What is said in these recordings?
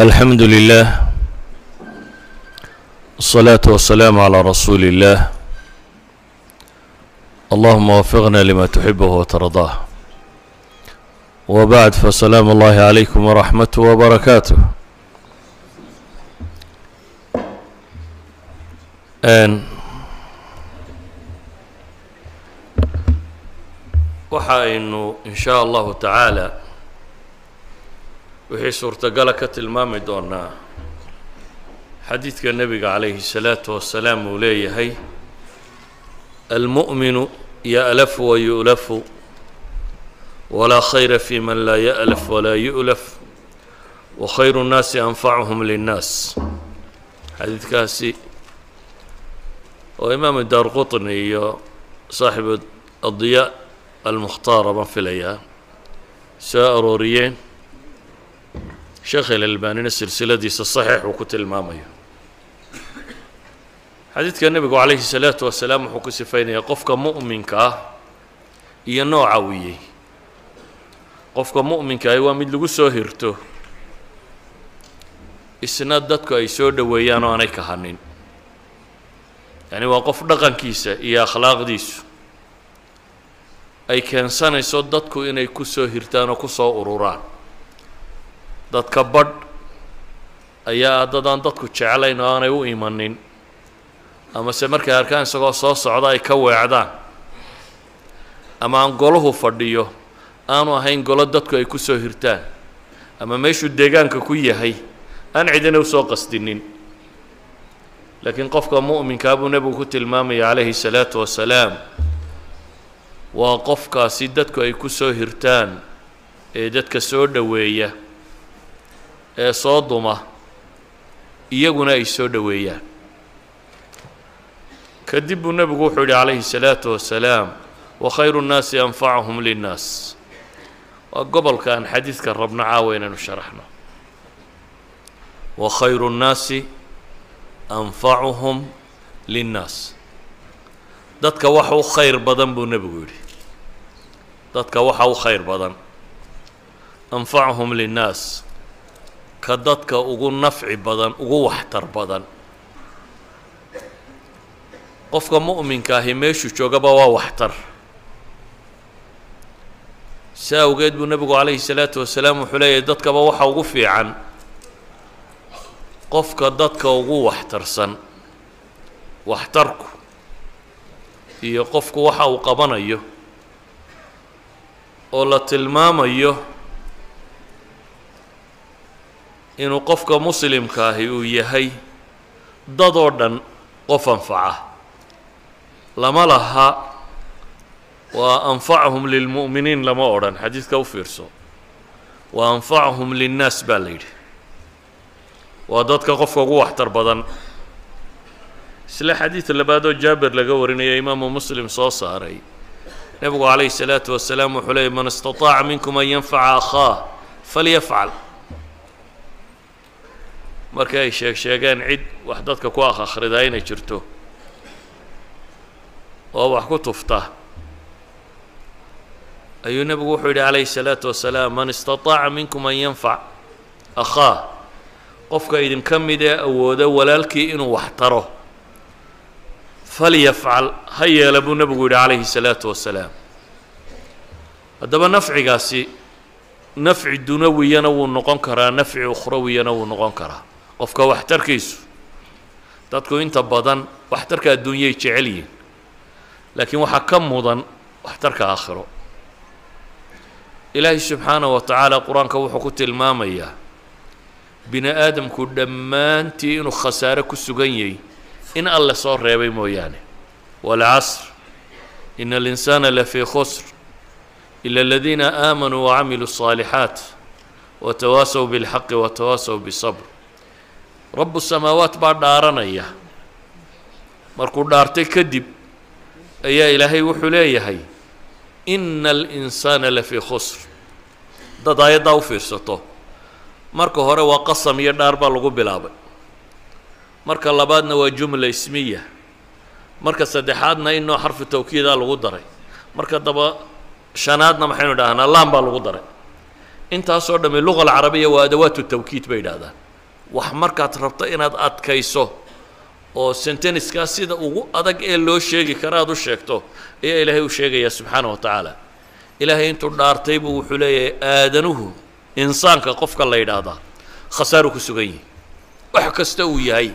الحمد لله الصلاة والسلام على رسول الله اللهم وفقنا لما تحبه وترضاه وبعد فسلام الله عليكم ورحمته وبركاته n waxa aynu in shaa allahu tacaala wixii suurtagala ka tilmaami doonaa xadiidka nebiga calayhi salaatu wasalaam uu leeyahay almu'minu ya'lafu wa yu'lafu walaa khayra fi man laa ya'laf walaa yu'laf wa khayru nnaasi anfacuhum linnaas. Xadiidkaasi oo imaamu daar qutni iyo saaxibu adiyaa almukhtaar baan filayaa soo arooriyeen sheekh ilalbaanina silsiladiisa saxiix uu ku tilmaamayo. Xadiidka nebigu calayhi salaatu wasalaam wuxuu ku sifaynayaa qofka mu'minka ah iyo nooca wiyey qofka mu'minka ahi waa mid lagu soo hirto isna dadku ay soo dhoweeyaan oo aanay kahanin yacni waa qof dhaqankiisa iyo akhlaaqdiisu ay keensanayso dadku inay ku soo hirtaan oo ku soo ururaan dadka badh ayaa dadaan dadku jeclayn oo aanay u imanin amase markay arkaan isagoo soo socda ay ka weecdaan. Ama aan golahu fadhiyo aanu ahayn golo dadku ay ku soo hirtaan. Ama meeshuu deegaanka ku yahay aan cidina u soo qasdinin. Laakiin qofka mu'minkaa buu nebigu ku tilmaamaya calayhi salaatu wasalaam waa qofkaasi dadku ay ku soo hirtaan ee dadka soo dhoweeya ee soo duma iyaguna ay soo dhoweeyaan. Kadib buu nebigu wuxuu yidhi calayhi salaatu wasalaam wa khayru nnaasi anfacuhum linnaas. Waa gobolka aan xadiidka rabno caawa inaynu sharaxno. Wa khayru nnaasi anfacuhum linnaas. Dadka waxa u khayr badan buu nebigu yidhi. Dadka waxa u khayr badan anfacuhum linnaas ka dadka ugu nafci badan ugu waxtar badan. Qofka mu'minka ahi meeshuu joogaba waa waxtar. Si awgeed buu nebigu calayhi salaatu wasalaam wuxuu leeyahay dadkaba waxa ugu fiican qofka dadka ugu waxtarsan waxtarku iyo qofku waxa uu qabanayo oo la tilmaamayo inuu qofka muslimka ahi uu yahay dad oo dhan qof anfaca. Lama laha waa anfachum lilmu'miniin lama odhan xadiidka u fiirso. Wa anfachum linnaas baa la yidhi. Waa dadka qofka ugu waxtar badan. Isla xadiid labaadoo jaabir laga warinaya imaamu muslim soo saaray nebigu calayhi salaatu wasalaam wuxuu leeyay man istataaca minkum an yanfaca akhaah falyafcal markii ay sheeg sheegeen cid wax dadka ku akh akhridaa inay jirto. Oo wax ku tufta. Ayuu nebigu wuxuu yidhi calayhi salaatu wasalaam man istataaca minkum an yanfac akhaah qofka idinka mid ee awooda walaalkii inuu wax taro. Falyafcal ha yeela buu nebigu yidhi calayhi salaatu wasalaam. Haddaba nafcigaasi nafci dunawiyana wuu noqon karaa nafci ukhrawiyana wuu noqon karaa qofka waxtarkiisu dadku inta badan waxtarka adduunyay jecel yihin laakiin waxaa ka mudan waxtarka aakhiro ilaahay subxaanahu wa tacaala qur-aanka wuxuu ku tilmaamayaa bini aadamku dhammaantii inuu khasaare ku sugan yahay in alle soo reebay mooyaane waalcasr ina alinsaana lafii khusr ila aladiina aamanuu wacamiluu الصaalixaat watawaasaw biاlxaqi watawaasaw bisabr rabu samaawaat baa dhaaranaya. Markuu dhaartay kadib ayaa ilaahay wuxuu leeyahay ina alinsaana lafii khusr. Dad aayaddaa u fiirsato. Marka hore waa qasam iyo dhaar baa lagu bilaabay. Marka labaadna waa jumla ismiya. Marka saddexaadna inoo xarfu tawkiidaa lagu daray. Marka daba shanaadna maxaynu idhahnaa laan baa lagu daray. Intaasoo dhami luga alcarabiya waa adawaatu tawkiid bay yidhahdaan wax markaad rabto inaad adkayso oo senteniskaa sida ugu adag ee loo sheegi kara aad u sheegto ayaa ilaahay u sheegaya subxaana wa tacaala ilaahay intuu dhaartay buu wuxuu leeyahay aadanuhu insaanka qofka la yidhaahdaa khasaaru ku sugan yihi wax kasta uu yahay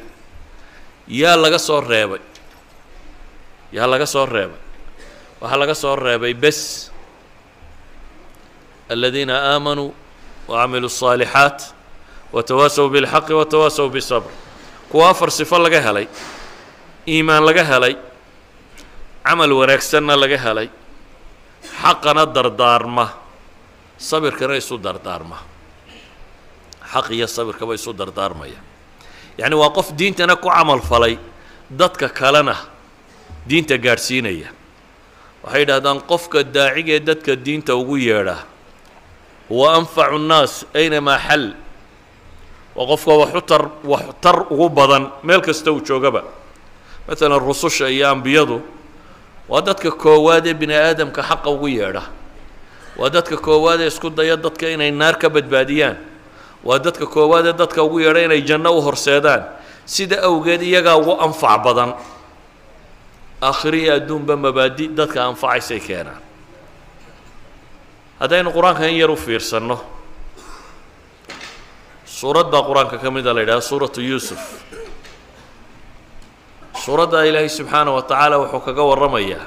yaa laga soo reebay yaa laga soo reebay waxaa laga soo reebay bes aladiina aamanuu wacamiluu الصaalixaat watawaasaw biاlxaqi watawaasaw bisabr kuwa afar sifo laga helay iimaan laga helay camal wanaagsanna laga helay xaqana dardaarma sabirkana isu dardaarma xaq iyo sabirkaba isu dardaarmaya yacni waa qof diintana ku camal falay dadka kalena diinta gaadhsiinaya waxay yidhahdaan qofka daacigee dadka diinta ugu yeedha huwa anfacu nnaas aynamaa xal waa qofka waxutar waxtar ugu badan meel kasta uu joogaba. Maalan rususha iyo ambiyadu waa dadka koowaad ee bini aadamka xaqa ugu yeedha. Waa dadka koowaad ee isku daya dadka inay naar ka badbaadiyaan. Waa dadka koowaad ee dadka ugu yeedha inay janno u horseedaan. Sida awgeed iyagaa ugu anfac badan. Aakhiriyo adduunba mabaadi dadka anfacaysay keenaan. Haddaynu qur'aanka in yar u fiirsanno suurad baa qur'aanka ka mida la yidhaha suuratu yuusuf. Suuradda ilaahay subxaana wa tacaala wuxuu kaga warramayaa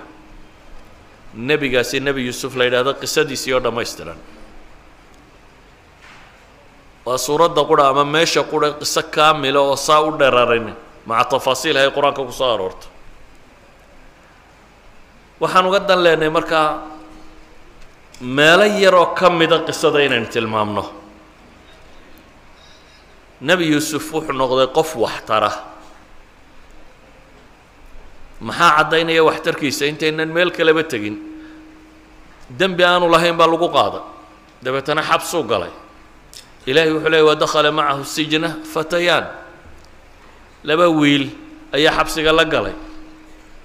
nebigaasi nebi yuusuf la yidhaahdo qisadiisii oo dhammaystiran. Waa suuradda qura ama meesha qura qiso kaamila oo saa u dherarin maca tafaasiil ay qur'aanka ku soo aroorto. Waxaan uga dan leenahay markaa meelo yaroo ka mida qisada inaynu tilmaamno nebi yuusuf wuxuu noqday qof waxtara. Maxaa caddaynaya waxtarkiisa? Intaynan meel kaleba tegin. Dembi aanu lahayn baa lagu qaaday. Dabeetana xabsuu galay. Ilaahay wuxuu leeyay wadakhala macahu sijna fatayaan. Laba wiil ayaa xabsiga la galay.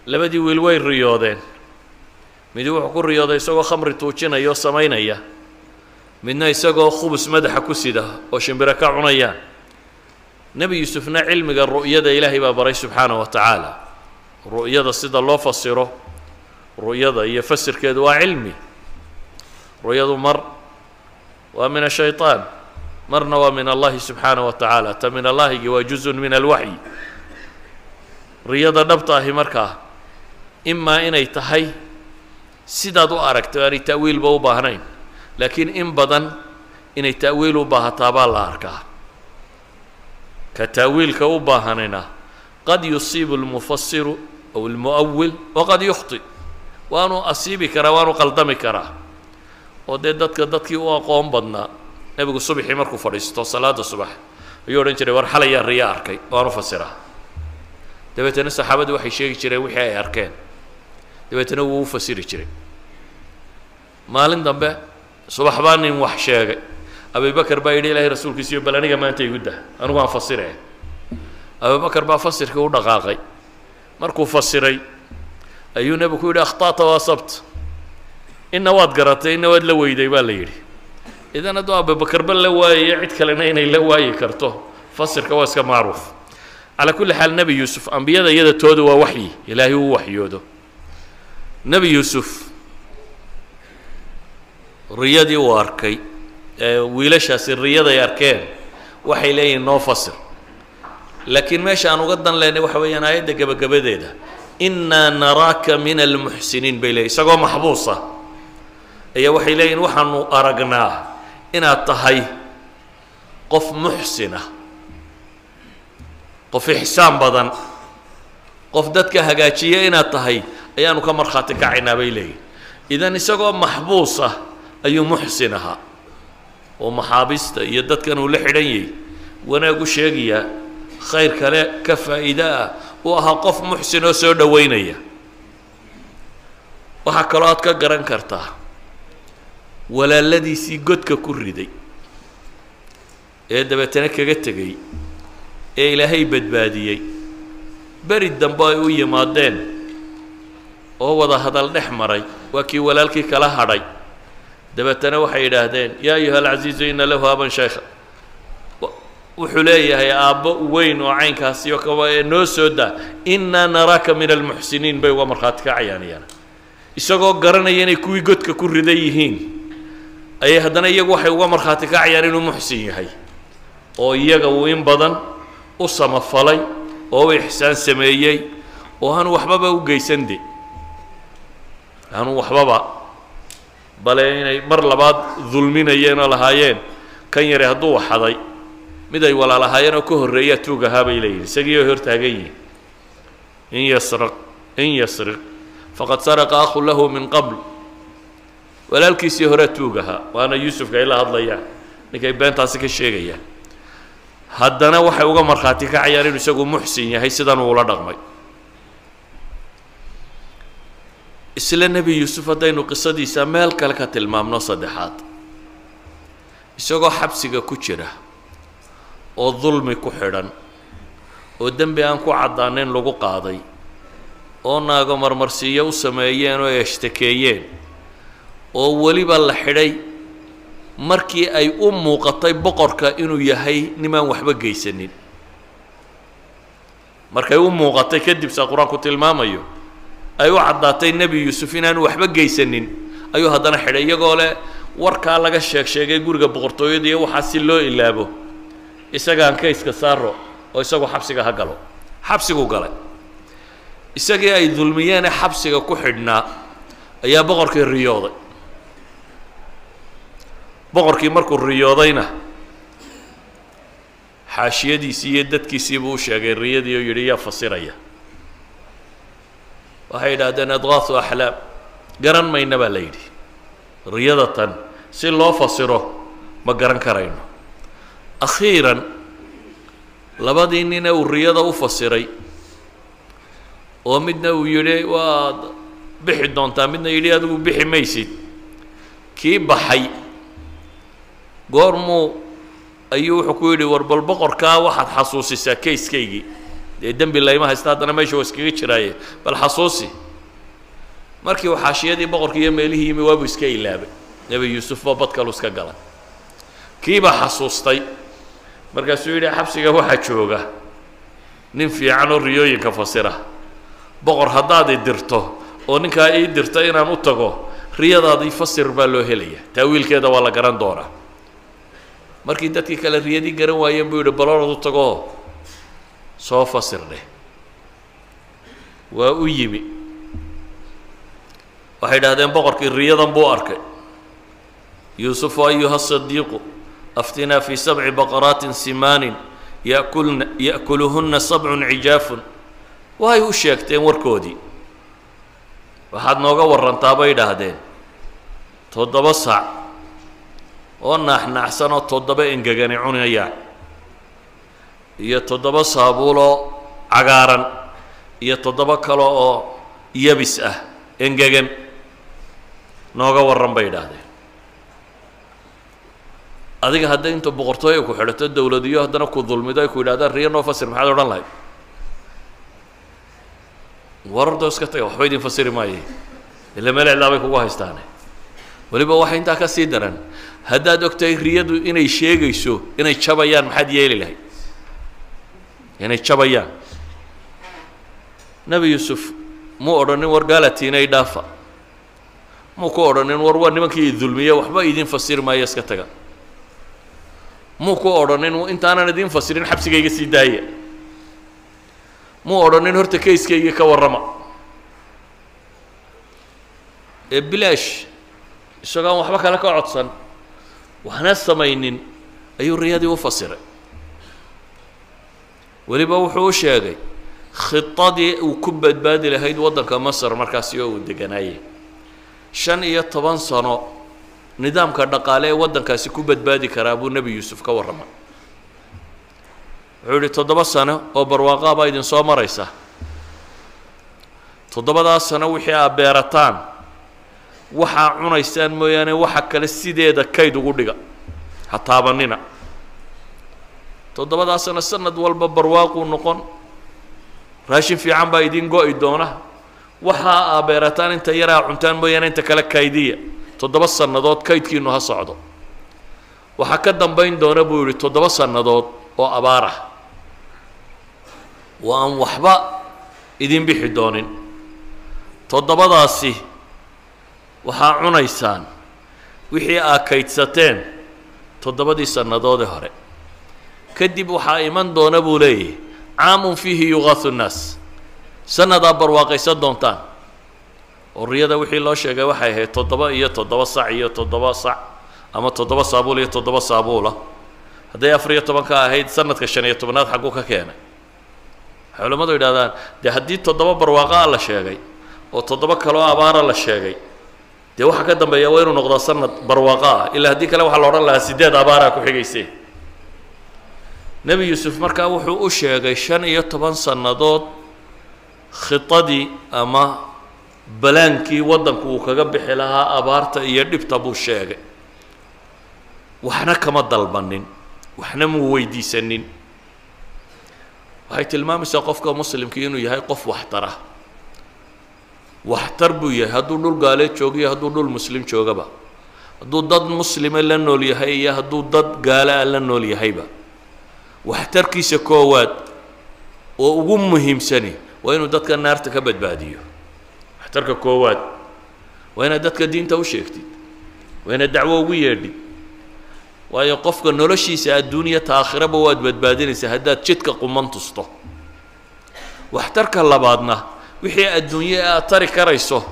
Labadii wiil way riyoodeen. Midi wuxuu ku riyooday isagoo khamri tuujinaya oo samaynaya. Midna isagoo khubus madaxa ku sida oo shimbiro ka cunayaan nebi yuusufna cilmiga ru'yada ilaahay baa baray subxaana wa tacaala ru'yada sida loo fasiro ru'yada iyo fasirkeedu waa cilmi. Ru'yadu mar waa min ashayطaan marna waa min allahi subxaana wa tacaala ta min allahigi waa juzun min alwaxyi riyada dhabta ahi markaa imaa inay tahay sidaad u aragto aanay ta'wiilba u baahnayn. Laakiin in badan inay ta'wiil u baahataa baa la arkaa ka ta'wiilka u baahanayna qad yusiibu اlmufasiru aw اlmu'awil waqad yukhطi waanu asiibi karaa waanu qaldami karaa oo dee dadka dadkii u aqoon badnaa nebigu subaxii markuu fadhiisto salaada subax ayuu odhan jiray war xalayaa riya arkay waanu fasiraa dabeetana saxaabaddu waxay sheegi jireen wixii ay arkeen dabeetana wuu u fasiri jiray maalin dambe subax baa nin wax sheegay abibakar baa yidhi ilaahay rasuulkiisiyo bal aniga maanta igu dah anigu aan fasiree. Abibakar baa fasirkii u dhaqaaqay. Markuu fasiray ayuu nebigu ku yidhi akhta'ta waa sabt inna waad garatay inna waad la weyday baa la yidhi. Idan hadduu abubakarba la waayayo cid kalena inay la waayi karto fasirka waa iska macruuf. Calaa kulli xaal nebi yuusuf ambiyada iyada tooda waa waxyi. Ilaahay uu waxyoodo. Nebi yuusuf riyadii uu arkay wiilashaasi riyaday arkeen waxay leeyihiin noo fasir. Laakiin meesha aan uga dan leynay waxa weeyaan aayadda gebagabadeeda innaa naraaka min almuxsiniin bay leeyihiin isagoo maxbuusa ayaa waxay leeyihiin waxaanu aragnaa inaad tahay qof muxsinah qof ixsaan badan qof dadka hagaajiya inaad tahay ayaanu ka markhaati kacaynaa bay leeyihiin idan isagoo maxbuus ah ayuu muxsin ahaa oo maxaabiista iyo dadkan uu la xidhan yahay wanaagu sheegayaa khayr kale ka faa'iide ah uu ahaa qof muxsin oo soo dhoweynaya waxaa kaloo aad ka garan kartaa walaaladiisii godka ku riday ee dabeetana kaga tegey ee ilaahay badbaadiyey. Beri dambe ay u yimaadeen oo wada hadal dhex maray waa kii walaalkii kala hadhay dabeetana waxay yidhaahdeen yaa ayuha alcaziizu ina lahu aban shaykha wuxuu leeyahay aabbo weyn oo caynkaasi oo kaba ee noo soo daa innaa naraaka min almuxsiniin. Bay uga markhaati kacayaanayaan isagoo garanaya inay kuwii godka ku ridan yihiin ayay haddana iyagu waxay uga markhaati kacayaan inuu muxsin yahay oo iyaga uu in badan u samafalay oo u ixsaan sameeyey oo aanu waxbaba u geysan de aanu waxbaba bale inay mar labaad dulminayeen oo lahaayeen kan yare hadduu waxaday mid ay walaalahaayeen oo ka horreeyaa tuug ahaa bay leeyihiin isagii oo hortaagan yihiin in yasriq in yasriq. Faqad saraqa akhu lahu min qabl. Walaalkiisii horea tuug ahaa waana yuusufka ay la hadlayaan. Ninkay beentaasi ka sheegayaan. Haddana waxay uga markhaati kacayaan inuu isagu muxsin yahay sidan uula dhaqmay isla nebi yuusuf haddaynu qisadiisa meel kale ka tilmaamno saddexaad. Isagoo xabsiga ku jira oo dulmi ku xidhan oo dembi aan ku caddaanin lagu qaaday oo naago marmarsiiyo u sameeyeen oo ay ashtakeeyeen oo weliba la xidhay markii ay u muuqatay boqorka inuu yahay nimaan waxba geysanin. Markay u muuqatay kadib saa qur'aanku tilmaamayo ay u caddaatay nebi yuusuf inaanu waxba geysanin. Ayuu haddana xidhay iyagoo leh warkaa laga sheeg sheegay guriga boqortooyada iyo waxaa si loo ilaabo. Isagaan kayska saaro oo isagu xabsiga ha galo. Xabsigu galay. Isagii ay dulmiyeene xabsiga ku xidhnaa ayaa boqorkii riyooday. Boqorkii markuu riyoodayna xaashiyadiisii iyo dadkiisii buu u sheegay riyadii oo yidhi yaa fasiraya waxay yidhaahdeen adqaasu axlaam garan mayna baa la yidhi. Riyada tan si loo fasiro ma garan karayno. Akhiiran labadii nine uu riyada u fasiray oo midna uu yidhi waad bixi doontaa. Midna yidhi adigu bixi maysid. Kii baxay goormuu ayuu wuxuu ku yidhi war boqorkaa waxaad xasuusisaa kayskaygii dee dembi layma haysta haddana meesha waa iskaga jiraaye bal xasuusi markii uu xaashiyadii boqorkii iyo meelihii yimi waabuu iska ilaabay. Nebi yuusuf baa badkalu iska galay. Kiibaa xasuustay. Markaasuu yidhi xabsiga waxaa jooga. Nin fiican oo riyooyinka fasira. Boqor haddaad i dirto oo ninkaa ii dirta inaan u tago riyadaadii fasir baa loo helaya. Taawiilkeeda waa la garan doonaa. Markii dadkii kale riyadii garan waayeen buu yidhi balorad u tagoo soo fasir dheh waa u yimi. Waxay idhahdeen boqorkii riyadan buu arkay. Yuusufu ayuha sadiiqu aftinaa fii sabci baqaraatin simaanin yakulna ya'kuluhunna sabcun cijaafun. Waay u sheegteen warkoodii. Waxaad nooga warantaa bay idhaahdeen. Toddoba sac oo naaxnaaxsan oo toddoba engegani cunayaan iyo toddoba saabuuloo cagaaran iyo toddoba kale oo yabis ah engegan nooga warran bay idhaahdeen. Adiga hadday inta boqortooya ku xidhato dowladiyo haddana ku dulmido ay ku yidhahdaan riya noo fasir maxaad odhan lahayd? Warardoo iska taga waxba idin fasiri maaye. Ila melecdaa bay kugu haystaane. Weliba waxay intaa ka sii daran haddaad ogtahay riyadu inay sheegayso inay jabayaan maxaad yeeli lahayd inay jabayaan nebi yuusuf muu odhanin war gaalatiinay dhaafa. Muu ku odhanin war waa nimankii i dulmiye waxba idin fasiri maayo iska taga. Muu ku odhanin intaanan idin fasirin xabsigayga sii daaya muu odhanin horta kayskayga ka warrama. Ee bilaash isagoo aan waxba kale ka codsan waxna samaynin ayuu riyadii u fasiray weliba wuxuu u sheegay khidadii uu ku badbaadi lahayd waddanka masar markaasi oo uu deganaayey shan iyo toban sano nidaamka dhaqaale ee waddankaasi ku badbaadi karaa buu nebi yuusuf ka warramay wuxuu yihi toddoba sano oo barwaaqaa baa idin soo maraysa. Toddobadaas sano wixii aad beerataan waxaa cunaysaan mooyaane waxa kale sideeda kayd ugu dhiga. Ha taabanina toddobadaas sano sanad walba barwaaquu noqon. Raashin fiican baa idin go-i doona. Waxaa aa beerataan inta yaraa cuntaan mooyaane inta kale kaydiya. Toddoba sannadood kaydkiinu ha socdo. Waxaa ka dambayn doona buu yihi toddoba sannadood oo abaar ah oo aan waxba idin bixi doonin. Toddobadaasi waxaa cunaysaan wixii aa kaydsateen toddobadii sannadoodee hore kadib waxaa iman doona buu leeyahy caamun fiihi yuqaahu nnaas. Sannadaa barwaaqaysan doontaan. Oriyada wixii loo sheegay waxay ahayd toddoba iyo toddoba sac iyo toddoba sac ama toddoba saabuul iyo toddoba saabuula hadday afar iyo tobanka ahayd sanadka shan iyo tobanaad xagguu ka keenay. Waxay culimmadu yidhahdaan dee haddii toddoba barwaaqaa la sheegay oo toddoba kaloo abaara la sheegay dee waxaa ka dambeeya waa inuu noqdaa sanad barwaaqo ah? Ilaa haddii kale waxaa la odhan lahaa sideed abaaraa ku xigayse nebi yuusuf markaa wuxuu u sheegay shan iyo toban sannadood khidadii ama balaankii waddanku uu kaga bixi lahaa abaarta iyo dhibta buu sheegay. Waxna kama dalbanin waxna muu weydiisanin waxay tilmaamaysaa qofka muslimkii inuu yahay qof waxtara waxtar buu yahay hadduu dhul gaaleed joogiyo hadduu dhul muslim joogaba. Hadduu dad muslime la nool yahay iyo hadduu dad gaala la nool yahayba waxtarkiisa koowaad oo ugu muhiimsani waa inuu dadka naarta ka badbaadiyo. Waxtarka koowaad waa inaad dadka diinta u sheegtid waa inaad dacwo ugu yeedhid. Waayo qofka noloshiisa adduunya ta aakhiraba waad badbaadinaysaa haddaad jidka quman tusto. Waxtarka labaadna wixii adduunye aad tari karayso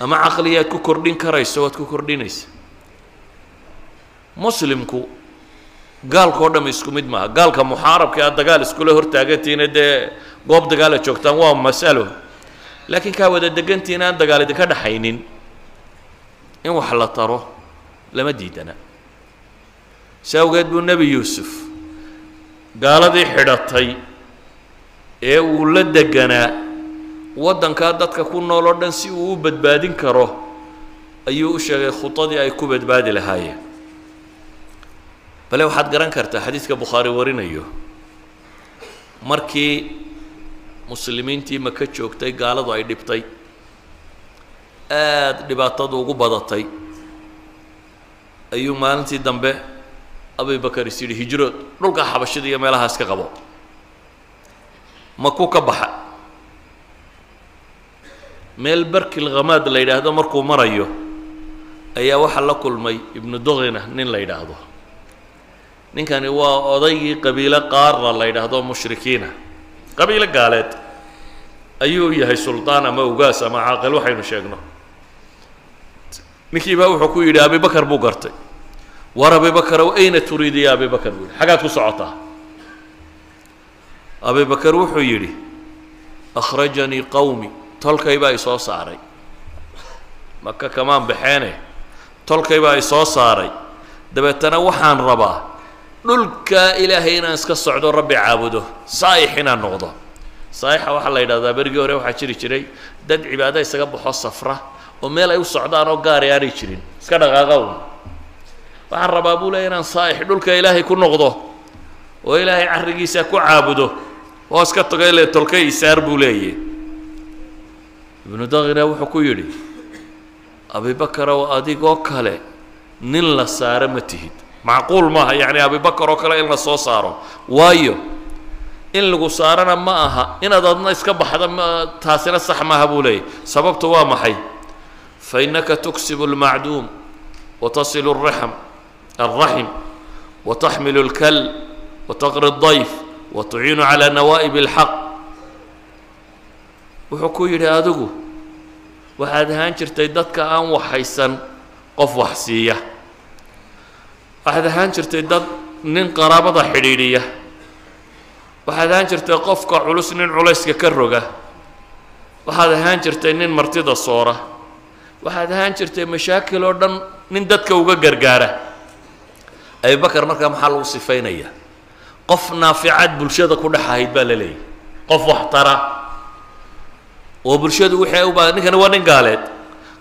ama caqliga aad ku kordhin karayso waad ku kordhinaysa. Muslimku gaalka o dham isku mid maaha. Gaalka muxaarabka aad dagaal iskula hortaagantihiina dee goob dagaala joogtaan waa masalo. Laakiin kaa wada degantihiin aan dagaal idinka dhaxaynin in wax la taro lama diidana. Si awgeed buu nebi yuusuf gaaladii xidhatay ee uu la deganaa waddankaa dadka ku nool oo dhan si uu u badbaadin karo ayuu u sheegay khudadii ay ku badbaadi lahaayeen bale waxaad garan kartaa xadiidka bukhaari warinayo. Markii muslimiintii maka joogtay gaaladu ay dhibtay. Aada dhibaatadu ugu badatay. Ayuu maalintii dambe abibakar is yidhi hijrood dhulka xabashida iyo meelahaas ka qabo. Maku ka baxa. Meel barkil khamaad la yidhaahdo markuu marayo ayaa waxaa la kulmay ibnu duqina nin la yidhaahdo ninkani waa odaygii qabiilo qaarna la yidhaahdo mushrikiina. Qabiilo gaaleed ayuu yahay suldaan ama ugaas ama caaqil waxaynu sheegno. Ninkii baa wuxuu ku yidhi abibakar buu gartay. War abibakarow ayna turiidi ya abibakar buu yidhi. Xaggaad ku socotaa. Abibakar wuxuu yidhi akhrajanii qowmi tolkay baa i soo saaray. Maka kamaan baxeene tolkay baa i soo saaray. Dabeetana waxaan rabaa dhulkaa ilaahay inaan iska socdo rabbi caabudo. Saa'ix inaan noqdo. Saa'ixa waxaa la yidhahdaa berigii hore waxaa jiri jiray dad cibaado isaga baxo safra oo meel ay u socdaan oo gaari aanay jirin. Iska dhaqaaqa un waxaan rabaa buu leey inaan saa'ix dhulka ilaahay ku noqdo oo ilaahay carrigiisa ku caabudo. Oo iska tago ile tolkay isaar buu leeyahy ibnu daqina wuxuu ku yidhi abibakarow adigoo kale nin la saaro ma tihid macquul maaha yani abibakar oo kale in la soo saaro. Waayo in lagu saarana ma aha inaad adna iska baxda taasina sax maaha buu leeyahy sababtu waa maxay? Fa innaka tuksibu اlmacduum watasilu الraxm alraxim wataxmilu اlkal wataqri الdayf watuciinu calى nawaa'ib اlxaq wuxuu ku yidhi adigu waxaad ahaan jirtay dadka aan waxhaysan qof wax siiya waxaad ahaan jirtay dad nin qaraabada xidhiidhiya. Waxaad ahaan jirtay qofka culus nin culayska ka roga. Waxaad ahaan jirtay nin martida soora. Waxaad ahaan jirtay mashaakil oo dhan nin dadka uga gargaara. Abibakar markaa maxaa lagu sifaynaya? Qof naaficaad bulshada ku dhex ahayd baa la leeyahy qof waxtara oo bulshadu wixii u baa ninkani waa nin gaaleed.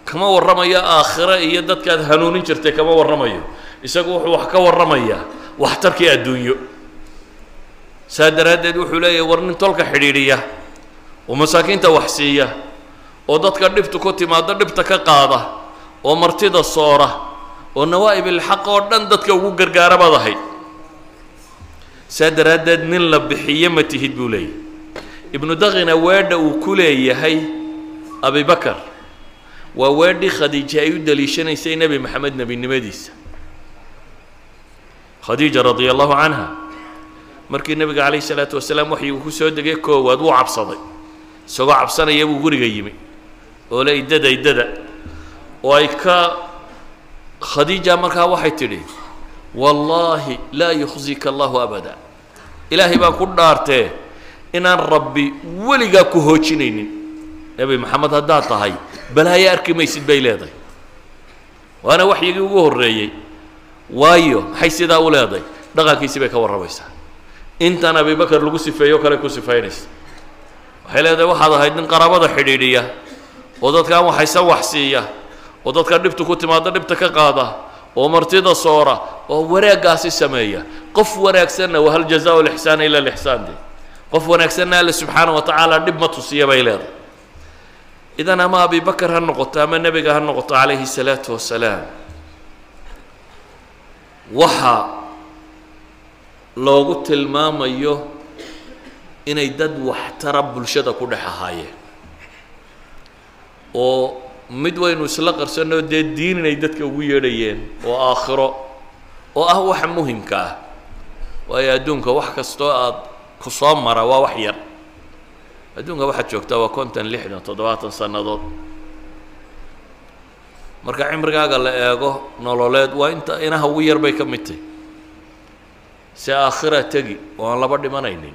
Kama warramayo aakhiro iyo dadkaad hanuunin jirtay kama warramayo isagu wuxuu wax ka warramayaa waxtarkii adduunyo. Saa daraaddeed wuxuu leeyahay war nin tolka xidhiidhiya oo masaakiinta wax siiya oo dadka dhibtu ku timaado dhibta ka qaada oo martida soora oo nawaa'ib ilxaq oo dhan dadka ugu gargaara baad ahayd saa daraaddeed nin la bixiyo ma tihid buu leeyahy ibnu daqina weedha uu ku leeyahay abibakar waa weedhii khadiija ay u daliishanaysay nebi maxamed nebinimadiisa khadiija radia allahu canha markii nebiga calayh isalaatu wasalaam waxyuu ku soo degay koowaad wuu cabsaday. Isagoo cabsanaya buu guriga yimi. Oo le iddada iddada oo ay ka khadiija markaa waxay tidhi wallaahi laa yukhzika allahu abada ilaahay baan ku dhaartee inaan rabbi weligaa ku hoojinaynin. Nebi maxamed haddaad tahay balaayo arki maysid bay leedahay. Waana waxyigii ugu horreeyey waayo maxay sidaa u leedahay dhaqankiisii bay ka warramaysaa. Intan abibakar lagu sifeeyo kale ku sifaynaysa. Waxay leedahay waxaad ahayd nin qaraabada xidhiidhiya. Oo dadkaan waxaysan wax siiya. Oo dadka dhibtu ku timaado dhibta ka qaada. Oo martida soora. Oo wanaaggaasi sameeya. Qof wanaagsanna wahal jazaa lixsaana ila lixsaan de qof wanaagsanna alle subxaana wa tacaala dhib ma tusiya bay leedahay. Idan ama abibakar ha noqoto ama nebiga ha noqoto calayhi salaatu wasalaam waxa loogu tilmaamayo inay dad waxtara bulshada ku dhex ahaayeen oo mid waynu isla qarsanoo dee diin inay dadka ugu yeedhayeen oo aakhiro oo ah waxa muhimka ah. Waayo adduunka wax kastoo aad ku soo mara waa wax yar. Adduunka waxaad joogtaa waa konton lixdan toddobaatan sannadood marka cimrigaaga la eego nololeed waa inta inaha ugu yar bay ka mid tahy si aakhira tegi oo aan laba dhimanaynin.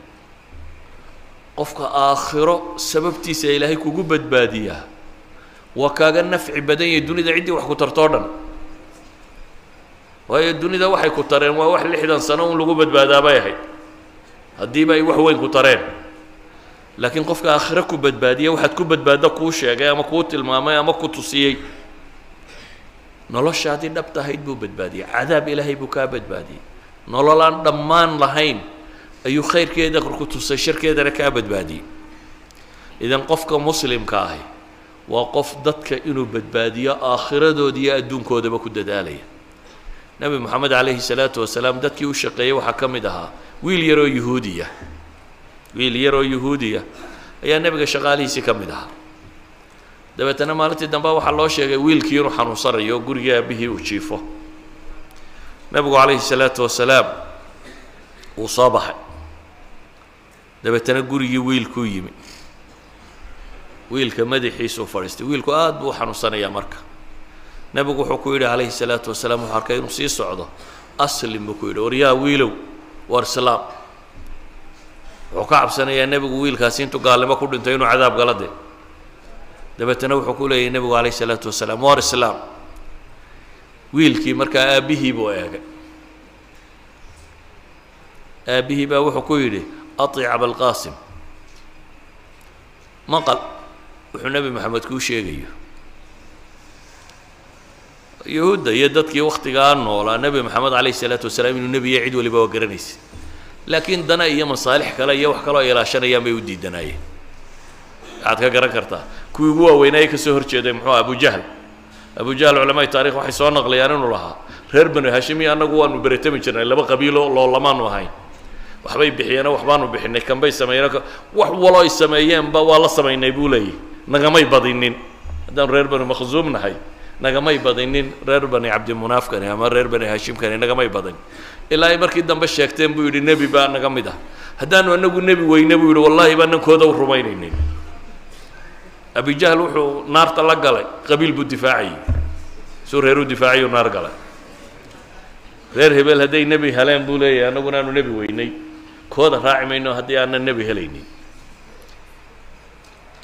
Qofka aakhiro sababtiisa ilaahay kugu badbaadiyaa waa kaaga nafci badan yahay dunida ciddii wax ku tartoo dhan. Waayo dunida waxay ku tareen waa wax lixdan sano un lagu badbaadaa bay ahayd. Haddiiba ay wax weyn ku tareen. Laakiin qofka aakhiro ku badbaadiya waxaad ku badbaadda kuu sheegay ama kuu tilmaamay ama ku tusiyey noloshaadii dhabta ahayd buu badbaadiyey. Cadaab ilaahay buu kaa badbaadiyey. Nolol aan dhammaan lahayn ayuu khayrkeeda ku tusay sharkeedana kaa badbaadiyey. Idan qofka muslimka ahi waa qof dadka inuu badbaadiyo aakhiradoodi iyo adduunkoodaba ku dadaalaya. Nebi moxamed calayhi salaatu wasalaam dadkii u shaqeeyey waxaa ka mid ahaa wiil yaroo yuhuudiya. Wiil yaroo yuhuudiya. Ayaa nebiga shaqaalihiisii ka mid ahaa dabeetana maalintii dambe waxaa loo sheegay wiilkii inuu xanuunsanayo oo gurigii aabihii uu jiifo. Nebigu calayhi salaatu wasalaam wuu soo baxay. Dabeetana gurigii wiilkuu yimi wiilka madaxiisuu fadhiistay. Wiilku aada buu u xanuunsanayaa marka. Nebigu wuxuu ku yidhi calayhi salaatu wasalaam wuxuu arkay inuu sii socdo. Aslim buu ku yidhi war yaa wiilow war islaam wuxuu ka cabsanayaa nebigu wiilkaasi intuu gaalnimo ku dhintay inuu cadaab gala de dabeetana wuxuu ku leeyahy nebigu calayhi salaatu wasalaam war islaam. Wiilkii markaa aabbihii buu eegay. Aabbihii baa wuxuu ku yidhi aطic abalqaasim maqal wuxuu nebi moxamed kuu sheegayo. Yuhuudda iyo dadkii waktigaa noolaa nebi moxamed calayh isalaatu wasalaam inuu nebiya cid waliba waa garanaysa. Laakiin dana iyo masaalix kale iyo wax kaloo ilaashanayaan bay u diidanaayeen. Waxaad ka garan kartaa kuwii ugu waaweynaaye ka soo horjeeday muxuu aha abujahl abujahl culamaai taarikh waxay soo naqliyaan inuu lahaa. Reer banu hashimi annagu waanu beretami jirnay laba qabiilo loolamaanu ahayn. Waxbay bixiyeeno waxbaanu bixinay kanbay sameeyeen wax waloo sameeyeenba waa la samaynay buu leeyahy nagamay badinin. Haddaanu reer banu makhzuum nahay nagamay badinin. Reer bani cabdimunaafkani ama reer bani hashimkani nagamay badin. Ilaa ay markii dambe sheegteen buu yidhi nebi baa naga mid ah. Haddaanu anagu nebi weyne buu yidhi wallaahi baa nankooda u rumaynaynin abijahl wuxuu naarta la galay qabiil buu difaacayay suu reer u difaacayuu naar galay. Reer hebel hadday nebi heleen buu leeyahay annaguna aanu nebi weynay. Kooda raaci mayno haddii aanan nebi helaynin.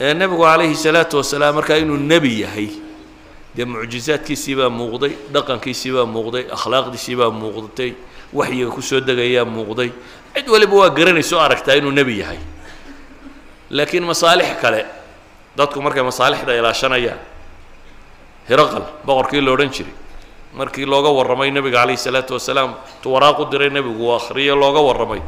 Ee nebigu calayhi salaatu wasalaam markaa inuu nebi yahay dee mucjizaadkiisii baa muuqday dhaqankiisii baa muuqday akhlaaqdiisii baa muuqdatay waxyiga ku soo degayaa muuqday. Cid waliba waa garanayso aragtaa inuu nebi yahay. Laakiin masaalix kale dadku markay masaalixda ilaashanayaan hiraqal boqorkii la odhan jiray markii looga warramay nebiga calayhi salaatu wasalaam tu waraaqu diray nebigu uu akhriyo looga warramay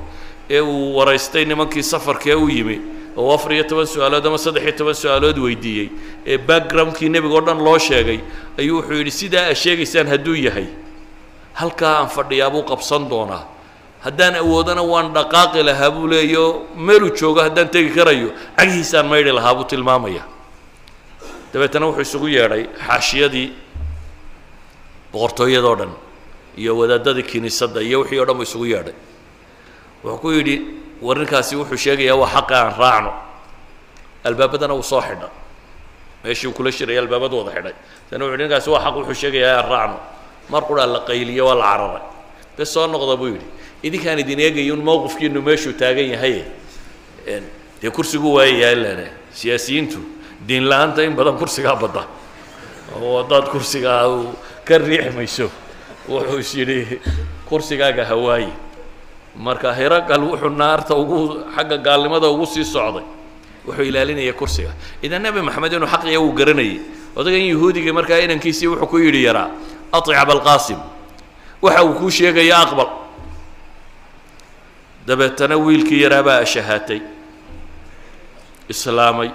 ee uu waraystay nimankii safarkee u yimi oo afar iyo toban su'aalood ama saddex iyo toban su'aalood weydiiyey ee backgroundkii nebiga o dhan loo sheegay ayuu wuxuu yidhi sidaa a sheegaysaan hadduu yahay halkaa aan fadhiyaa buu qabsan doonaa haddaan awoodana waan dhaqaaqi lahaa buu leeyo meeluu joogo haddaan tegi karayo cagihiisaan maydhi lahaa buu tilmaamaya. Dabeetana wuxuu isugu yeedhay xaashiyadii boqortooyadoo dhan iyo wadaadadii kiniisadda iyo wixii o dhan buu isugu yeedhay. Wuxuu ku yidhi warrinkaasi wuxuu sheegayaa waa xaqa aan raacno. Albaabadana uu soo xidha. Meeshii uu kula shiraya albaabadu wada xidhay. Tana wuxu ninkaasi waa xaq wuxuu sheegayaa aan raacno. Mar quraa la qayliyo waa la cararay. Bes soo noqda buu yidhi idinkaan idin eegayun mowqifkiinu meeshuu taagan yahaye dee kursigu waayayaa ilane siyaasiyiintu diin la'aanta in badan kursigaa badda. Oo haddaad kursigaa ka riixi mayso wuxuu is yidhi kursigaaga hawaaye marka hiragal wuxuu naarta ugu xagga gaalnimada ugu sii socday. Wuxuu ilaalinaya kursiga. Idan nebi maxamed inuu xaqiya uu garanayay. Odagan yahuudiga markaa inankiisii wuxuu ku yidhi yaraa aطic abalqaasim waxa uu kuu sheegaya aqbal dabeetana wiilkii yaraabaa ashahaatay islaamay.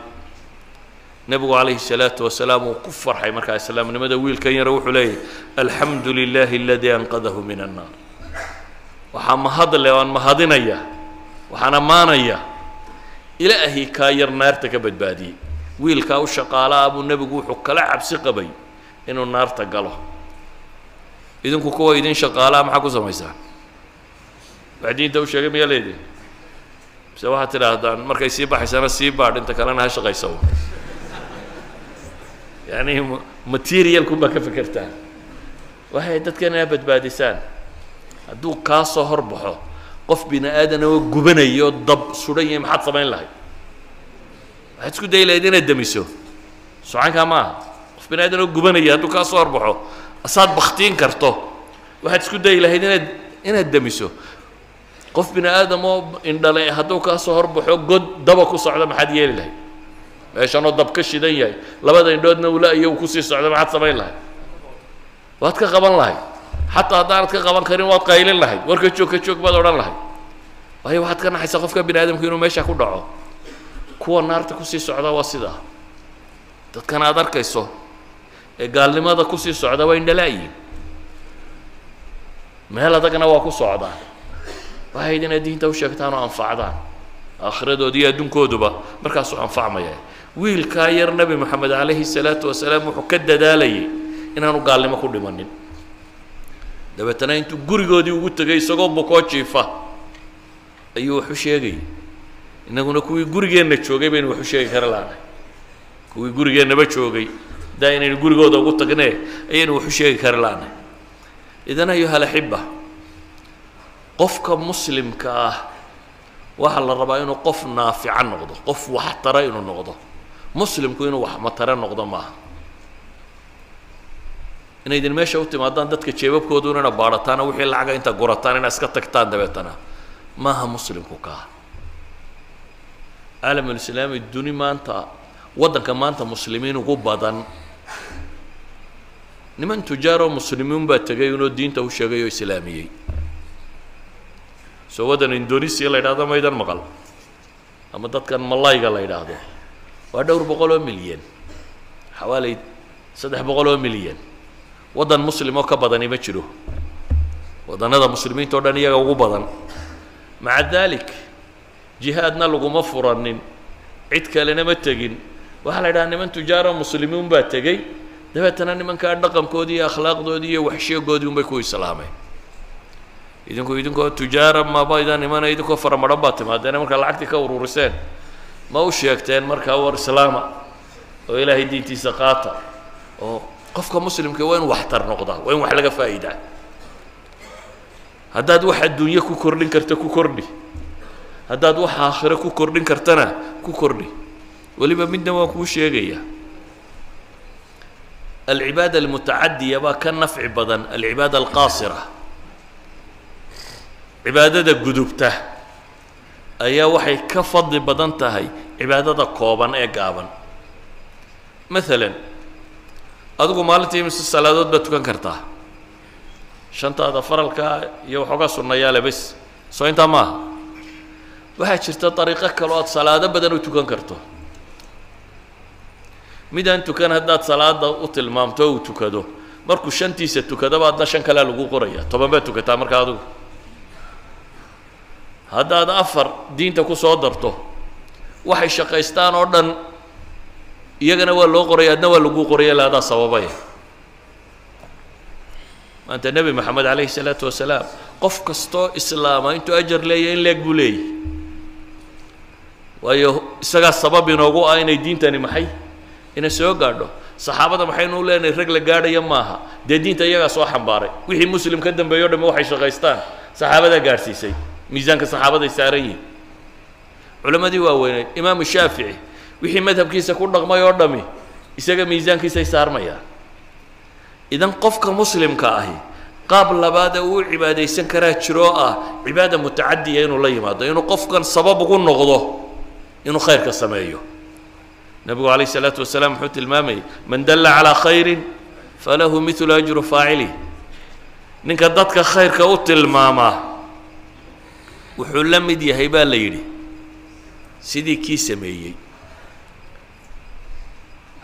Nebigu calayhi الsalaatu wasalaam uu ku farxay markaa islaamnimada wiilkan yara wuxuu leeyahy alxamdu lilahi aladii anqadahu min annaar. Waxaa mahadle aan mahadinaya waxaan ammaanaya ilaahay kaa yar naarta ka badbaadiyey. Wiilkaa u shaqaalaah buu nebigu wuxuu kala cabsi qabay inuu naarta galo. Idinku kuwa idin shaqaalaha maxaa ku samaysaan wax diinta u sheegay miyaa leedin mise waxaad tidhaahdaan markay sii baxaysana sii baadh inta kalena ha shaqaysa yani materialkun baa ka fekertaan waxay dadkan inaa badbaadisaan hadduu kaa soo hor baxo qof bini aadan oo gubanayo dab sudan yahay maxaad samayn lahayd waxaad isku dayi lahayd inaad demiso socankaa ma aha qof bini aadan oo gubanaya hadduu kaa soo hor baxo asaad baktiin karto waxaad isku dayi lahayd inaad inaad demiso qof bini aadam oo indhale hadduu kaa soo horbaxo god daba ku socdo maxaad yeeli lahayd? Meeshanoo dab ka shidan yahay. Labada indhoodna ula iyo uu ku sii socdo maxaad samayn lahayd? Waad ka qaban lahayd. Xataa haddaanad ka qaban karin waad qaylin lahayd. War ka joog ka joog baad odhan lahayd. Waayo waxaad ka naxaysaa qofka bini aadamku inuu meesha ku dhaco. Kuwa naarta ku sii socda waa sidaa. Dadkan aad arkayso ee gaalnimada ku sii socda waa indhalaayiin meel adagna waa ku socdaan waxayd inaad diinta u sheegtaan oo anfacdaan aakhiradoodi iyo adduunkooduba markaasuu anfacmaya wiilkaa yar nebi moxamed calayhi salaatu wasalaam wuxuu ka dadaalayay inaanu gaalnimo ku dhimanin dabeetana intuu gurigoodii ugu tegay isagoo bukoo jiifa ayuu wax u sheegayay innaguna kuwii gurigeenna joogay baynu wax u sheegi kara laanahay kuwii gurigeennaba joogay daa inaynu gurigooda ugu tagnee ayaynu wax u sheegi kara laanahay idan ayuha alaxiba qofka muslimka ah waxaa la rabaa inuu qof naafica noqdo qof waxtara inuu noqdo. Muslimku inuu wax matare noqdo maaha. Inaydin meesha u timaadaan dadka jeebabkoodu inayna baadhataana wixii lacaga inta gurataan inaa iska tagtaan dabeetana maaha muslimku kaa caalamulislaami duni maanta waddanka maanta muslimiin ugu badan. Niman tujaaroo muslimiin baa tegay inoo diinta u sheegay oo islaamiyey soo waddan indonesia la yidhahdo maydan maqal ama dadkan malayga la yidhaahdo waa dhowr boqol oo milyan xawaaley saddex boqol oo milyan waddan muslim oo ka badani ma jiro waddannada muslimiinta o dhan iyaga ugu badan maca dalik jihaadna laguma furanin cid kalena ma tegin waxaa la yidhaha niman tujaaro muslimiin baa tegey dabeetana nimankaa dhaqankoodii iyo akhlaaqdoodii iyo waxsheegoodii unbay ku islaameen idinku idinkoo tujaara maba idan imana idinkoo faramaran baad timaadeen markaa lacagtii ka ururiseen ma u sheegteen markaa war islaama oo ilaahay diintiisa qaata oo qofka muslimka waa in waxtar noqdaa waa in wax laga faa'iidaa. Haddaad wax adduunye ku kordhin karta ku kordhi. Haddaad wax aakhiro ku kordhin kartana ku kordhi. Weliba midna waan kuu sheegaya. Alcibaada almutacadiya baa ka nafci badan alcibaada alqaasira cibaadada gudubta ayaa waxay ka fadli badan tahay cibaadada kooban ee gaaban. Maalan adigu maalintii mise salaadood baad tukan kartaa. Shantaada faralka iyo waxoogaa sunnayaale bes soo intaa maaha waxaa jirta dariiqo kale o aad salaado badan u tukan karto. Midaan tukan haddaad salaada u tilmaamto uu tukado markuu shantiisa tukadaba adna shan kalea lagu qoraya toban baad tukataa marka adigu haddaad afar diinta ku soo darto waxay shaqaystaan oo dhan iyagana waa loo qoraya adna waa lagu qoraya la adaa sababaya. Maanta nebi moxamed calayhi salaatu wasalaam qof kastoo islaama intuu ajar leeyahy in leeg buu leeyahy waayo isagaa sabab inoogu ah inay diintani maxay? Inay soo gaadho. Saxaabada maxaynu u leenahay rag la gaadhaya maaha. Dee diinta iyagaa soo xambaaray. Wixii muslim ka dambeeyo o dhamme waxay shaqaystaan. Saxaabadaa gaadhsiisay miisaanka saxaabaday saaran yihiin culammadii waaweyneed imaamu shaafici wixii madhabkiisa ku dhaqmay oo dhami isaga miisaankiisay saarmayaan. Idan qofka muslimka ahi qaab labaada uu cibaadaysan karaa jiroo ah cibaada mutacadiya inuu la yimaado inuu qofkan sabab ugu noqdo inuu khayrka sameeyo. Nebigu calayh isalaatu wasalaam wuxuu tilmaamayay man dalla calaa khayrin falahu midlu ajru faacilih ninka dadka khayrka u tilmaamaa wuxuu la mid yahay baa la yidhi. Sidii kii sameeyey.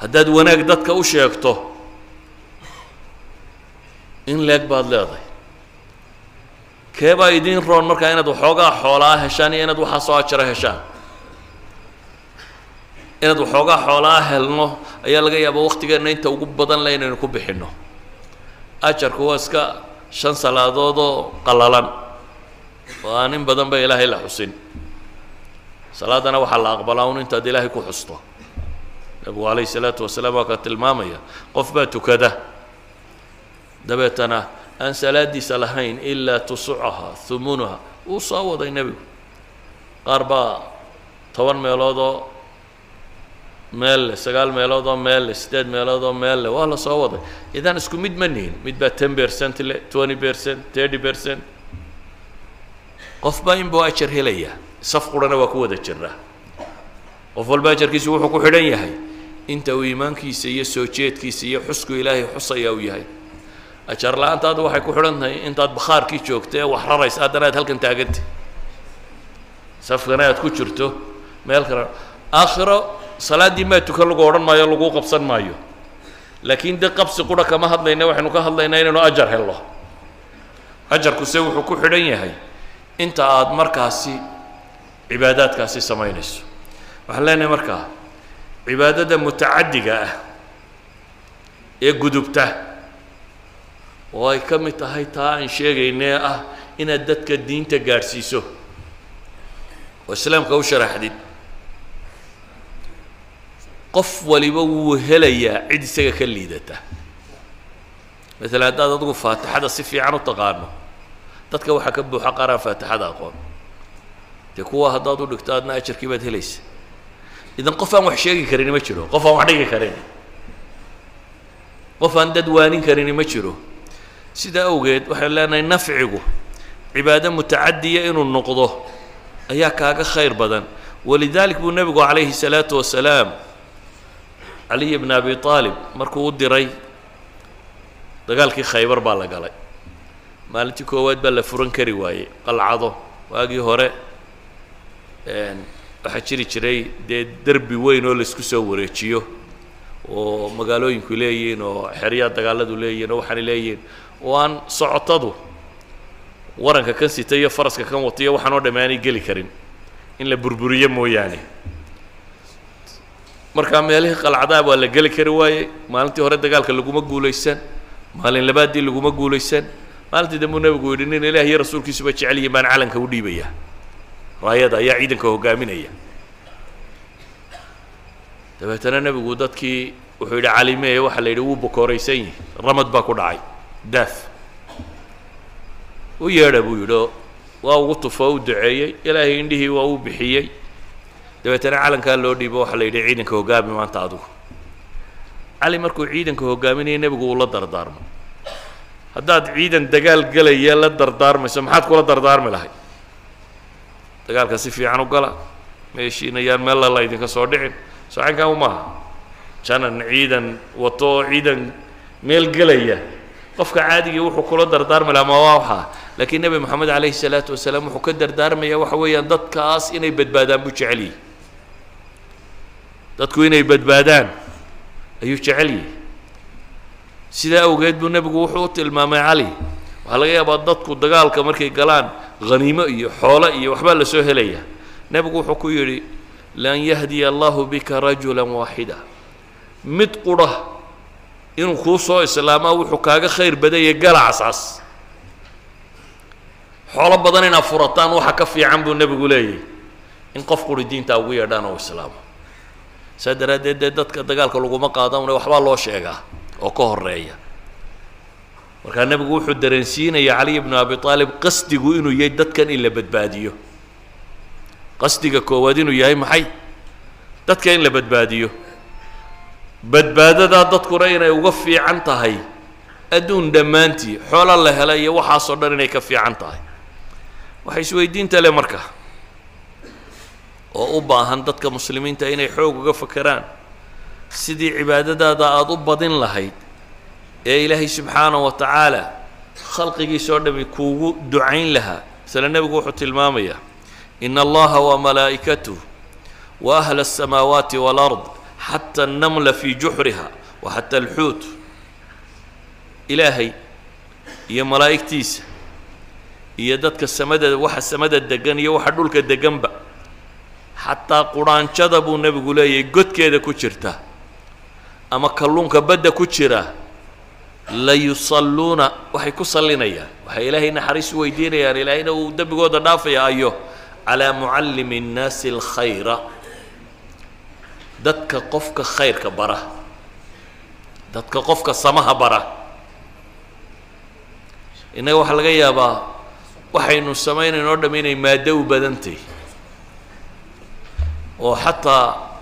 Haddaad wanaag dadka u sheegto in leeg baad leedahay. Keebaa idiin roon markaa inaad waxoogaa xoolaa heshaan iyo inaad waxaa soo ajaro heshaan. Inaad waxoogaa xoolaa helno ayaa laga yaabaa waktigeenna inta ugu badan le inaynu ku bixinno. Ajarku waa iska shan salaadoodoo qallalan oo aan in badan ba ilaahay la xusin. Salaadana waxaa la aqbalaa un intaad ilaahay ku xusto. Nabigu calayhi salaatu wasalaam waa ka tilmaamaya qof baa tukada. Dabeetana aan salaadiisa lahayn ilaa tusucaha humunuha wuu soo waday nebigu. Qaar baa toban meeloodoo meel leh sagaal meeloodoo meel leh siddeed meeloodoo meel leh waa la soo waday. Idan isku mid ma nihin. Mid baa ten percent leh twenty percent thirty percent qofba inbuu ajar helaya. Saf qurana waa ku wada jiraa qof walba ajarkiisu wuxuu ku xidhan yahay. Inta uu iimaankiisa iyo soo jeedkiisa iyo xusku ilaahay xusaya uu yahay. Ajar la'aantaadu waxay ku xidhan tahay intaad bakhaarkii joogta ee wax raraysa haddana aad halkan taagantay safkana aad ku jirto. Meel kale aakhiro salaaddii maa tukan lagu odhan maayo lagu qabsan maayo. Laakiin de qabsi qura kama hadlayna waxaynu ka hadlaynaa inaynu ajar helno. Ajarkuse wuxuu ku xidhan yahay inta aada markaasi cibaadaadkaasi samaynayso waxaan leenahay markaa cibaadada mutacaddiga ah ee gudubta oo ay ka mid tahay taa aan sheegaynee ah inaad dadka diinta gaadhsiiso oo islaamka u sharaxdid. Qof waliba wuu helayaa cid isaga ka liidata. Maalan haddaad adigu faatixada si fiican u taqaano dadka waxaa ka buuxa qaaraan faatixada aqoon. Dee kuwa haddaad u dhigto adna ajarkii baad helaysa. Idan qof aan wax sheegi karini ma jiro qof aan wax dhigi karin. Qof aan dad waanin karini ma jiro. Sidaa awgeed waxaan leenahay nafcigu cibaado mutacadiya inuu noqdo ayaa kaaga khayr badan. Walidalik buu nebigu calayhi salaatu wasalaam caliy bn abi aalib markuu u diray dagaalkii khaybar baa la galay maalintii koowaad baa la furan kari waayey qalcado. Waagii hore waxaa jiri jiray dee derbi weyn oo la isku soo wareejiyo oo magaalooyinku leeyihiin oo xeryaa dagaaladu leeyihiin oo waxaanay leeyihiin. Oo aan socotadu waranka kan sita iyo faraska kan watiyo waxaan oo dhamme aanay geli karin. In la burburiyo mooyaane. Markaa meelihii qalcadaha waa la geli kari waayey. Maalintii hore dagaalka laguma guulaysan. Maalin labaaddii laguma guulaysan maalintii dambuu nebigu yidhi nin ilaah iyo rasuulkiisuba jecel yihiin baan calanka u dhiibaya raayada ayaa ciidanka hogaaminaya. Dabeetana nebigu dadkii wuxuu yidhi calimeye waxaa la yidhi wuu bokooraysan yihi ramad baa ku dhacay. Daaf. U yeedha buu yidhi waa ugu tufo u duceeyey. Ilaahay indhihii waa u bixiyey. Dabeetana calankaa loo dhiibo waxaa la yidhi ciidanka hogaami maanta adigu cali markuu ciidanka hogaaminaya nebigu uu la dardaarmo haddaad ciidan dagaal gelaya la dardaarmayso maxaad kula dardaarmi lahay dagaalka si fiican u gala meeshiina yaan meella la idinka soo dhicin. Soocankan u maaha. Janan ciidan wato ciidan meel gelaya. Qofka caadigii wuxuu kula dardaarmi lahaa ma waa waxaa laakiin nebi moxamed calayhi salaatu wasalaam wuxuu ka dardaarmaya waxa weeyaan dadkaas inay badbaadaan buu jecel yihi dadku inay badbaadaan ayuu jecel yihi sidaa awgeed buu nebigu wuxuu u tilmaamay cali? Waxaa laga yaabaa dadku dagaalka markay galaan haniimo iyo xoolo iyo waxbaa la soo helaya. Nebigu wuxuu ku yidhi lan yahdiya allahu bika rajula waaxida mid qudha inuu kuu soo islaamaa wuxuu kaaga khayr badanya galacasaas. Xoolo badan inaad furataan waxa ka fiican buu nebigu leeyahy in qof quri diintaa ugu yeedhaan oo islaamo. Saa daraaddeed dee dadka dagaalka laguma qaadamna waxbaa loo sheegaa oo ka horreeya markaa nebigu wuxuu dareensiinaya caliy bnu abi aalib qasdigu inuu yahay dadkan in la badbaadiyo. Qasdiga koowaad inuu yahay maxay? Dadka in la badbaadiyo. Badbaadadaa dadkuna inay uga fiican tahay. Adduun dhammaantii xoolo la hela iyo waxaasoo dhan inay ka fiican tahay. Waxay isweydiinta le marka. Oo u baahan dadka muslimiinta inay xoog uga fakeraan sidii cibaadadaada aada u badin lahayd ee ilaahay subxaana wa tacaala khalqigiisa oo dhami kuugu ducayn lahaa. Masale nebigu wuxuu tilmaamayaa ina allaha wa malaa'ikatuh wa ahla asamaawaati waalard xata annamla fii juxriha wa xata alxuut ilaahay iyo malaa'igtiisa iyo dadka samada waxa samada degan iyo waxa dhulka deganba xataa quraanjada buu nebigu leeyahay godkeeda ku jirta ama kalluunka badda ku jira la yusalluuna waxay ku sallinayaan waxay ilaahay naxariis u weydiinayaan ilaahayna uu dembigooda dhaafaya ayo calaa mucallimi nnaasi alkhayra. Dadka qofka khayrka bara dadka qofka samaha bara. Innaga waxaa laga yaabaa waxaynu samaynayn oo dham inay maaddo u badantahy oo xataa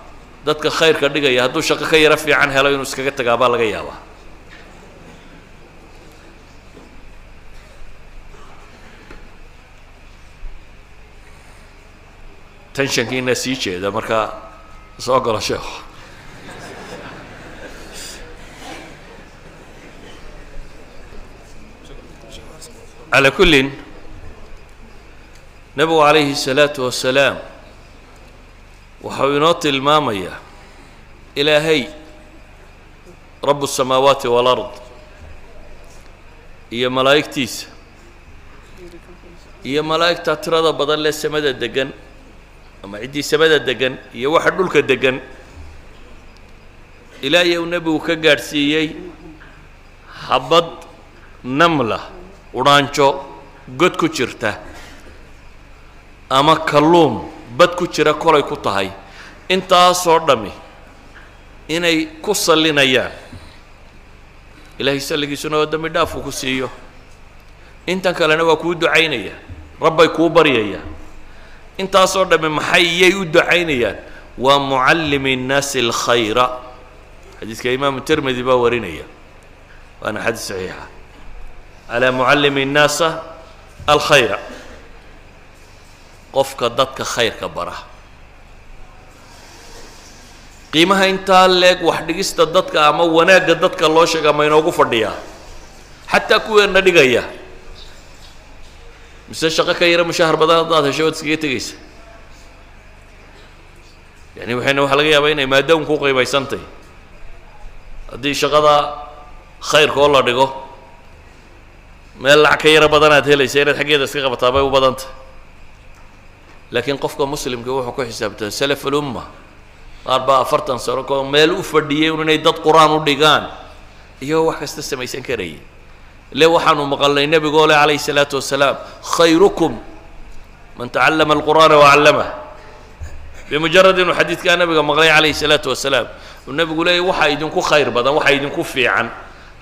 dadka khayrka dhigaya hadduu shaqo ka yaro fiican helo inuu iskaga tagaa baa laga yaabaa. Tenshankiina sii jeeda marka soo galo sheekhu calaa kullin nebigu calayhi الsalaatu wasalaam waxau inoo tilmaamayaa ilaahay rabu الsamaawaati wاlard iyo malaa'igtiisa iyo malaa'igta tirada badan lee samada degan ama ciddii samada degan iyo waxa dhulka degan ilaahay uu nebigu ka gaadhsiiyey habad namla udhaanjo god ku jirta ama kalluun bad ku jira kolay ku tahay. Intaasoo dhammi inay ku sallinayaan. Ilaahay salligiisuna oo dambi dhaafuu ku siiyo. Intan kalena waa kuu ducaynaya rabbay kuu baryayaan. Intaasoo dhammi maxay yay u ducaynayaan? Waa mucallimi nnaasi alkhayra. Xadiiska imaamu termidi baa warinaya. Waana xadiis saxiixa. Calaa mucallimi nnaasa alkhayra qofka dadka khayrka bara. Qiimaha intaa leeg wax dhigista dadka ama wanaagga dadka loo sheega ma inoogu fadhiyaa xataa kuweena dhigaya. Mise shaqo ka yaro mushahar badan haddaad hesho waad iskaga tegaysa? Yani waxayna waxaa laga yaabaa inay maadaam ku qiimaysantahy haddii shaqada khayrka oo la dhigo meel lacag ka yaro badan aad helaysa inaad xaggeeda iska qabataa bay u badantah laakiin qofka muslimka wuxuu ku xisaabtaa salaf ulumma qaar baa afartan sano ko meel u fadhiyay un inay dad qur'aan u dhigaan. Iyagoo wax kasta samaysan karayay le waxaanu maqalnay nebigo le calayhi salaatu wasalaam khayrukum man tacallama alqur'aana wacallamah bimujarad inuu xadiidkaa nabiga maqlay calayhi salaatu wasalaam uu nabigu leeya waxaa idinku khayr badan waxaa idinku fiican.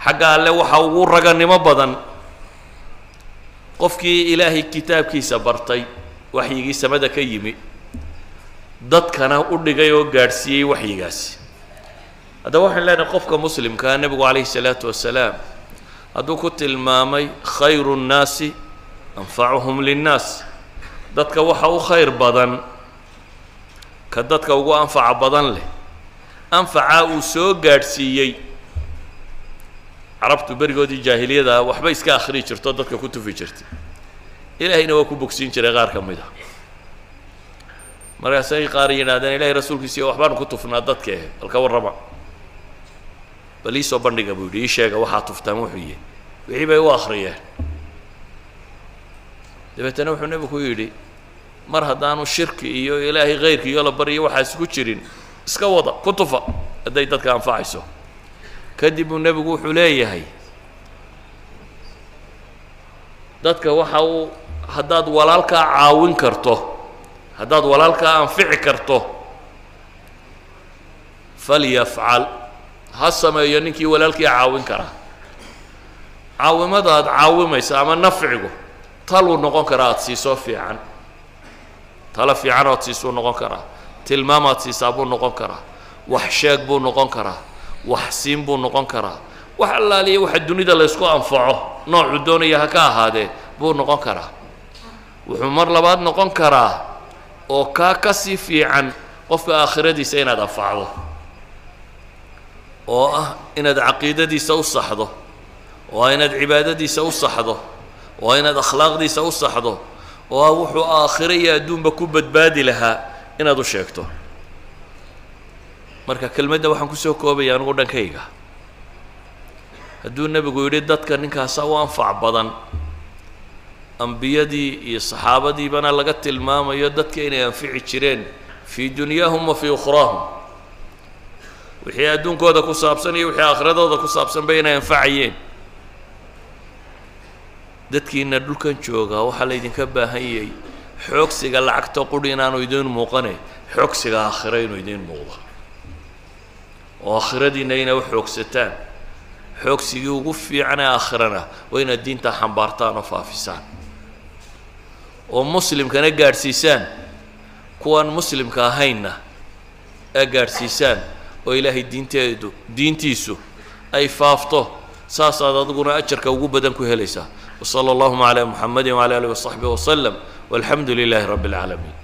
Xagga alle waxaa ugu raganimo badan. Qofkii ilaahay kitaabkiisa bartay waxyigii samada ka yimi dadkana u dhigay oo gaadhsiiyey waxyigaasi. Haddaba waxaan leenahay qofka muslimkaa ah, nebigu calayhi salaatu wasalaam hadduu ku tilmaamay khayru nnaasi anfacuhum linnaas. Dadka waxa u khayr badan ka dadka ugu anfaca badan leh anfacaa uu soo gaadhsiiyey. Carabtu berigoodii jaahiliyada waxba iska akhrii jirto dadka ku tufi jirtay ilaahayna waa ku bogsiin jiray qaar ka mid a markaasay qaar yidhahdeen ilahay rasuulkiisiiyo waxbaanu ku tufnaa dadka eh bal ka warrama bal iisoo bandhiga buu yidhi ii sheega waxaa tuftaan wuxuu yihi wixii bay u akhriyeen. Dabeetana wuxuu nebigu yidhi mar haddaanu shirki iyo ilaahay khayrki iyo la baryo waxaas ku jirin. Iska wada ku tufa hadday dadka anfacayso. Kadib buu nebigu wuxuu leeyahay dadka waxa uu haddaad walaalkaa caawin karto haddaad walaalkaa anfici karto falyafcal ha sameeyo ninkii walaalkii caawin karaa caawimada aad caawimaysa ama nafcigu taluu noqon karaa aada siisoo fiican. Talo fiican oad siisuu noqon karaa. Tilmaamaad siisaa buu noqon karaa. Wax sheeg buu noqon karaa. Wax siin buu noqon karaa. Wax allaaliya waxa dunida laysku anfaco noocuu doonaya ha ka ahaadee buu noqon karaa wuxuu mar labaad noqon karaa oo kaa ka sii fiican qofka aakhiradiisa inaad anfacdo. Oo ah inaad caqiidadiisa u saxdo oo ah inaad cibaadadiisa u saxdo oo ah inaad akhlaaqdiisa u saxdo oo ah wuxuu aakhiro iyo adduunba ku badbaadi lahaa inaad u sheegto. Marka kelmadda waxaan ku soo koobaya anigu dhankayga. Hadduu nebigu yidhi dadka ninkaasa u anfac badan ambiyadii iyo saxaabadiibana laga tilmaamayo dadka inay anfici jireen fii dunyaahum wa fii ukhraahum. Wixii adduunkooda ku saabsan iyo wixii aakhiradooda ku saabsanba inay anfacayeen. Dadkiina dhulkan joogaa waxaa laydinka baahan yahay xoogsiga lacagta quri inaanu idiin muuqane xoogsiga aakhiro inuu idiin muuqdo. Oo aakhiradiina inay u xoogsataan. Xoogsigii ugu fiicanee aakhirana waa inaad diintaa xambaartaan oo faafisaan oo muslimkana gaadhsiisaan. Kuwaan muslimka ahaynna aa gaadhsiisaan oo ilaahay diinteedu diintiisu ay faafto saasaad adiguna ajarka ugu badan ku helaysaa. Wasala allahuma calaa muxamadi wacala alih wasaxbi wasalam walxamdu lilaahi rabbi اlcaalamiin